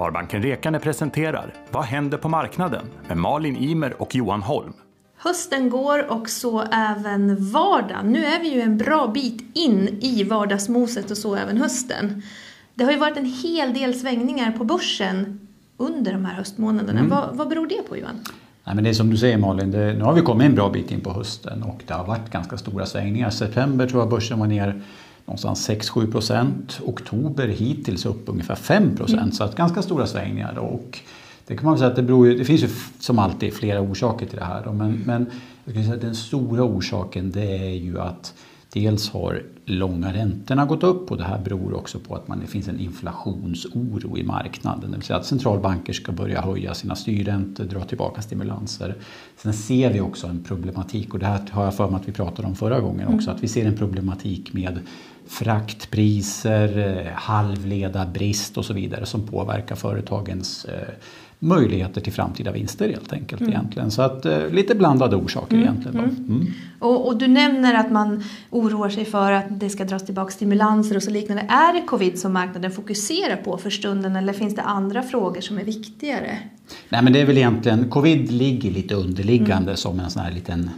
Sparbanken Rekane presenterar Vad händer på marknaden? med Malin Imer och Johan Holm. Hösten går och så även vardagen. Nu är vi ju en bra bit in i vardagsmoset och så även hösten. Det har ju varit en hel del svängningar på börsen under de här höstmånaderna. Mm. Vad, vad beror det på Johan? Nej, men det är som du säger Malin, det, nu har vi kommit en bra bit in på hösten och det har varit ganska stora svängningar. September tror jag börsen var ner någonstans 6-7 procent. Oktober hittills upp ungefär 5 procent. Mm. Så att ganska stora svängningar. Då. Och det kan man säga att det beror det finns ju som alltid flera orsaker till det här. Då. Men, men jag kan säga att den stora orsaken det är ju att Dels har långa räntorna gått upp och det här beror också på att man, det finns en inflationsoro i marknaden. Det vill säga att centralbanker ska börja höja sina styrräntor, dra tillbaka stimulanser. Sen ser vi också en problematik och det här har jag för mig att vi pratade om förra gången också. Mm. Att vi ser en problematik med fraktpriser, eh, halvledarbrist och så vidare som påverkar företagens eh, möjligheter till framtida vinster helt enkelt. Mm. Egentligen. Så att, eh, lite blandade orsaker mm. egentligen. Mm. mm. Och, och, du nämner att man oroar sig för att det ska dras tillbaka stimulanser och så liknande. Är det covid som marknaden fokuserar på för stunden eller finns det andra frågor som är viktigare? Nej men det är väl egentligen, covid ligger lite underliggande mm. som en sån här liten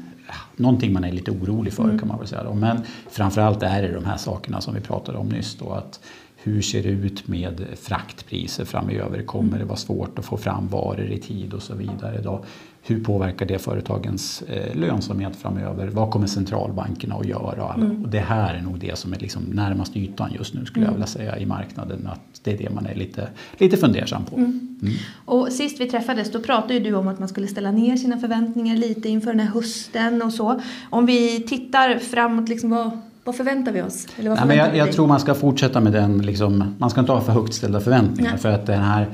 någonting man är lite orolig för mm. kan man väl säga. Då. Men framförallt är det de här sakerna som vi pratade om nyss. Då, att hur ser det ut med fraktpriser framöver? Kommer det vara svårt att få fram varor i tid och så vidare? Då? Hur påverkar det företagens eh, lönsamhet framöver? Vad kommer centralbankerna att göra? Mm. Och det här är nog det som är liksom närmast ytan just nu skulle mm. jag vilja säga i marknaden. Att det är det man är lite, lite fundersam på. Mm. Mm. Och sist vi träffades då pratade du om att man skulle ställa ner sina förväntningar lite inför den här hösten och så. Om vi tittar framåt, liksom vad vad förväntar vi oss? Eller vad Nej, men jag, jag tror man ska fortsätta med den, liksom, man ska inte ha för högt ställda förväntningar. Nej. För att den här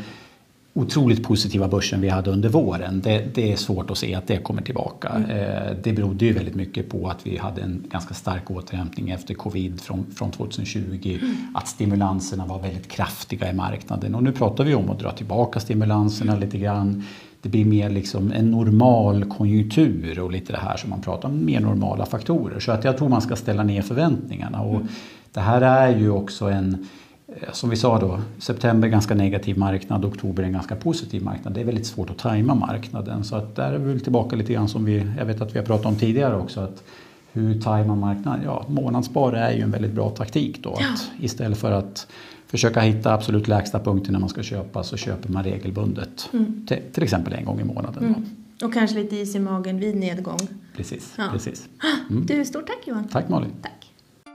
otroligt positiva börsen vi hade under våren, det, det är svårt att se att det kommer tillbaka. Mm. Eh, det berodde ju väldigt mycket på att vi hade en ganska stark återhämtning efter covid från, från 2020. Mm. Att stimulanserna var väldigt kraftiga i marknaden och nu pratar vi om att dra tillbaka stimulanserna mm. lite grann det blir mer liksom en normal konjunktur och lite det här som man pratar om, mer normala faktorer. Så att jag tror man ska ställa ner förväntningarna. Och mm. Det här är ju också en, som vi sa då, september ganska negativ marknad, oktober en ganska positiv marknad. Det är väldigt svårt att tajma marknaden. Så att där är vi tillbaka lite grann som vi, jag vet att vi har pratat om tidigare också. Att hur tajmar marknaden? Ja, månadsspar är ju en väldigt bra taktik då. Att istället för att försöka hitta absolut lägsta punkten när man ska köpa så köper man regelbundet. Mm. Till, till, exempel en gång i månaden. Mm. Och kanske lite is i magen vid nedgång. Precis. Ja. precis. Mm. Du, stort tack Johan. Tack Malin. Tack.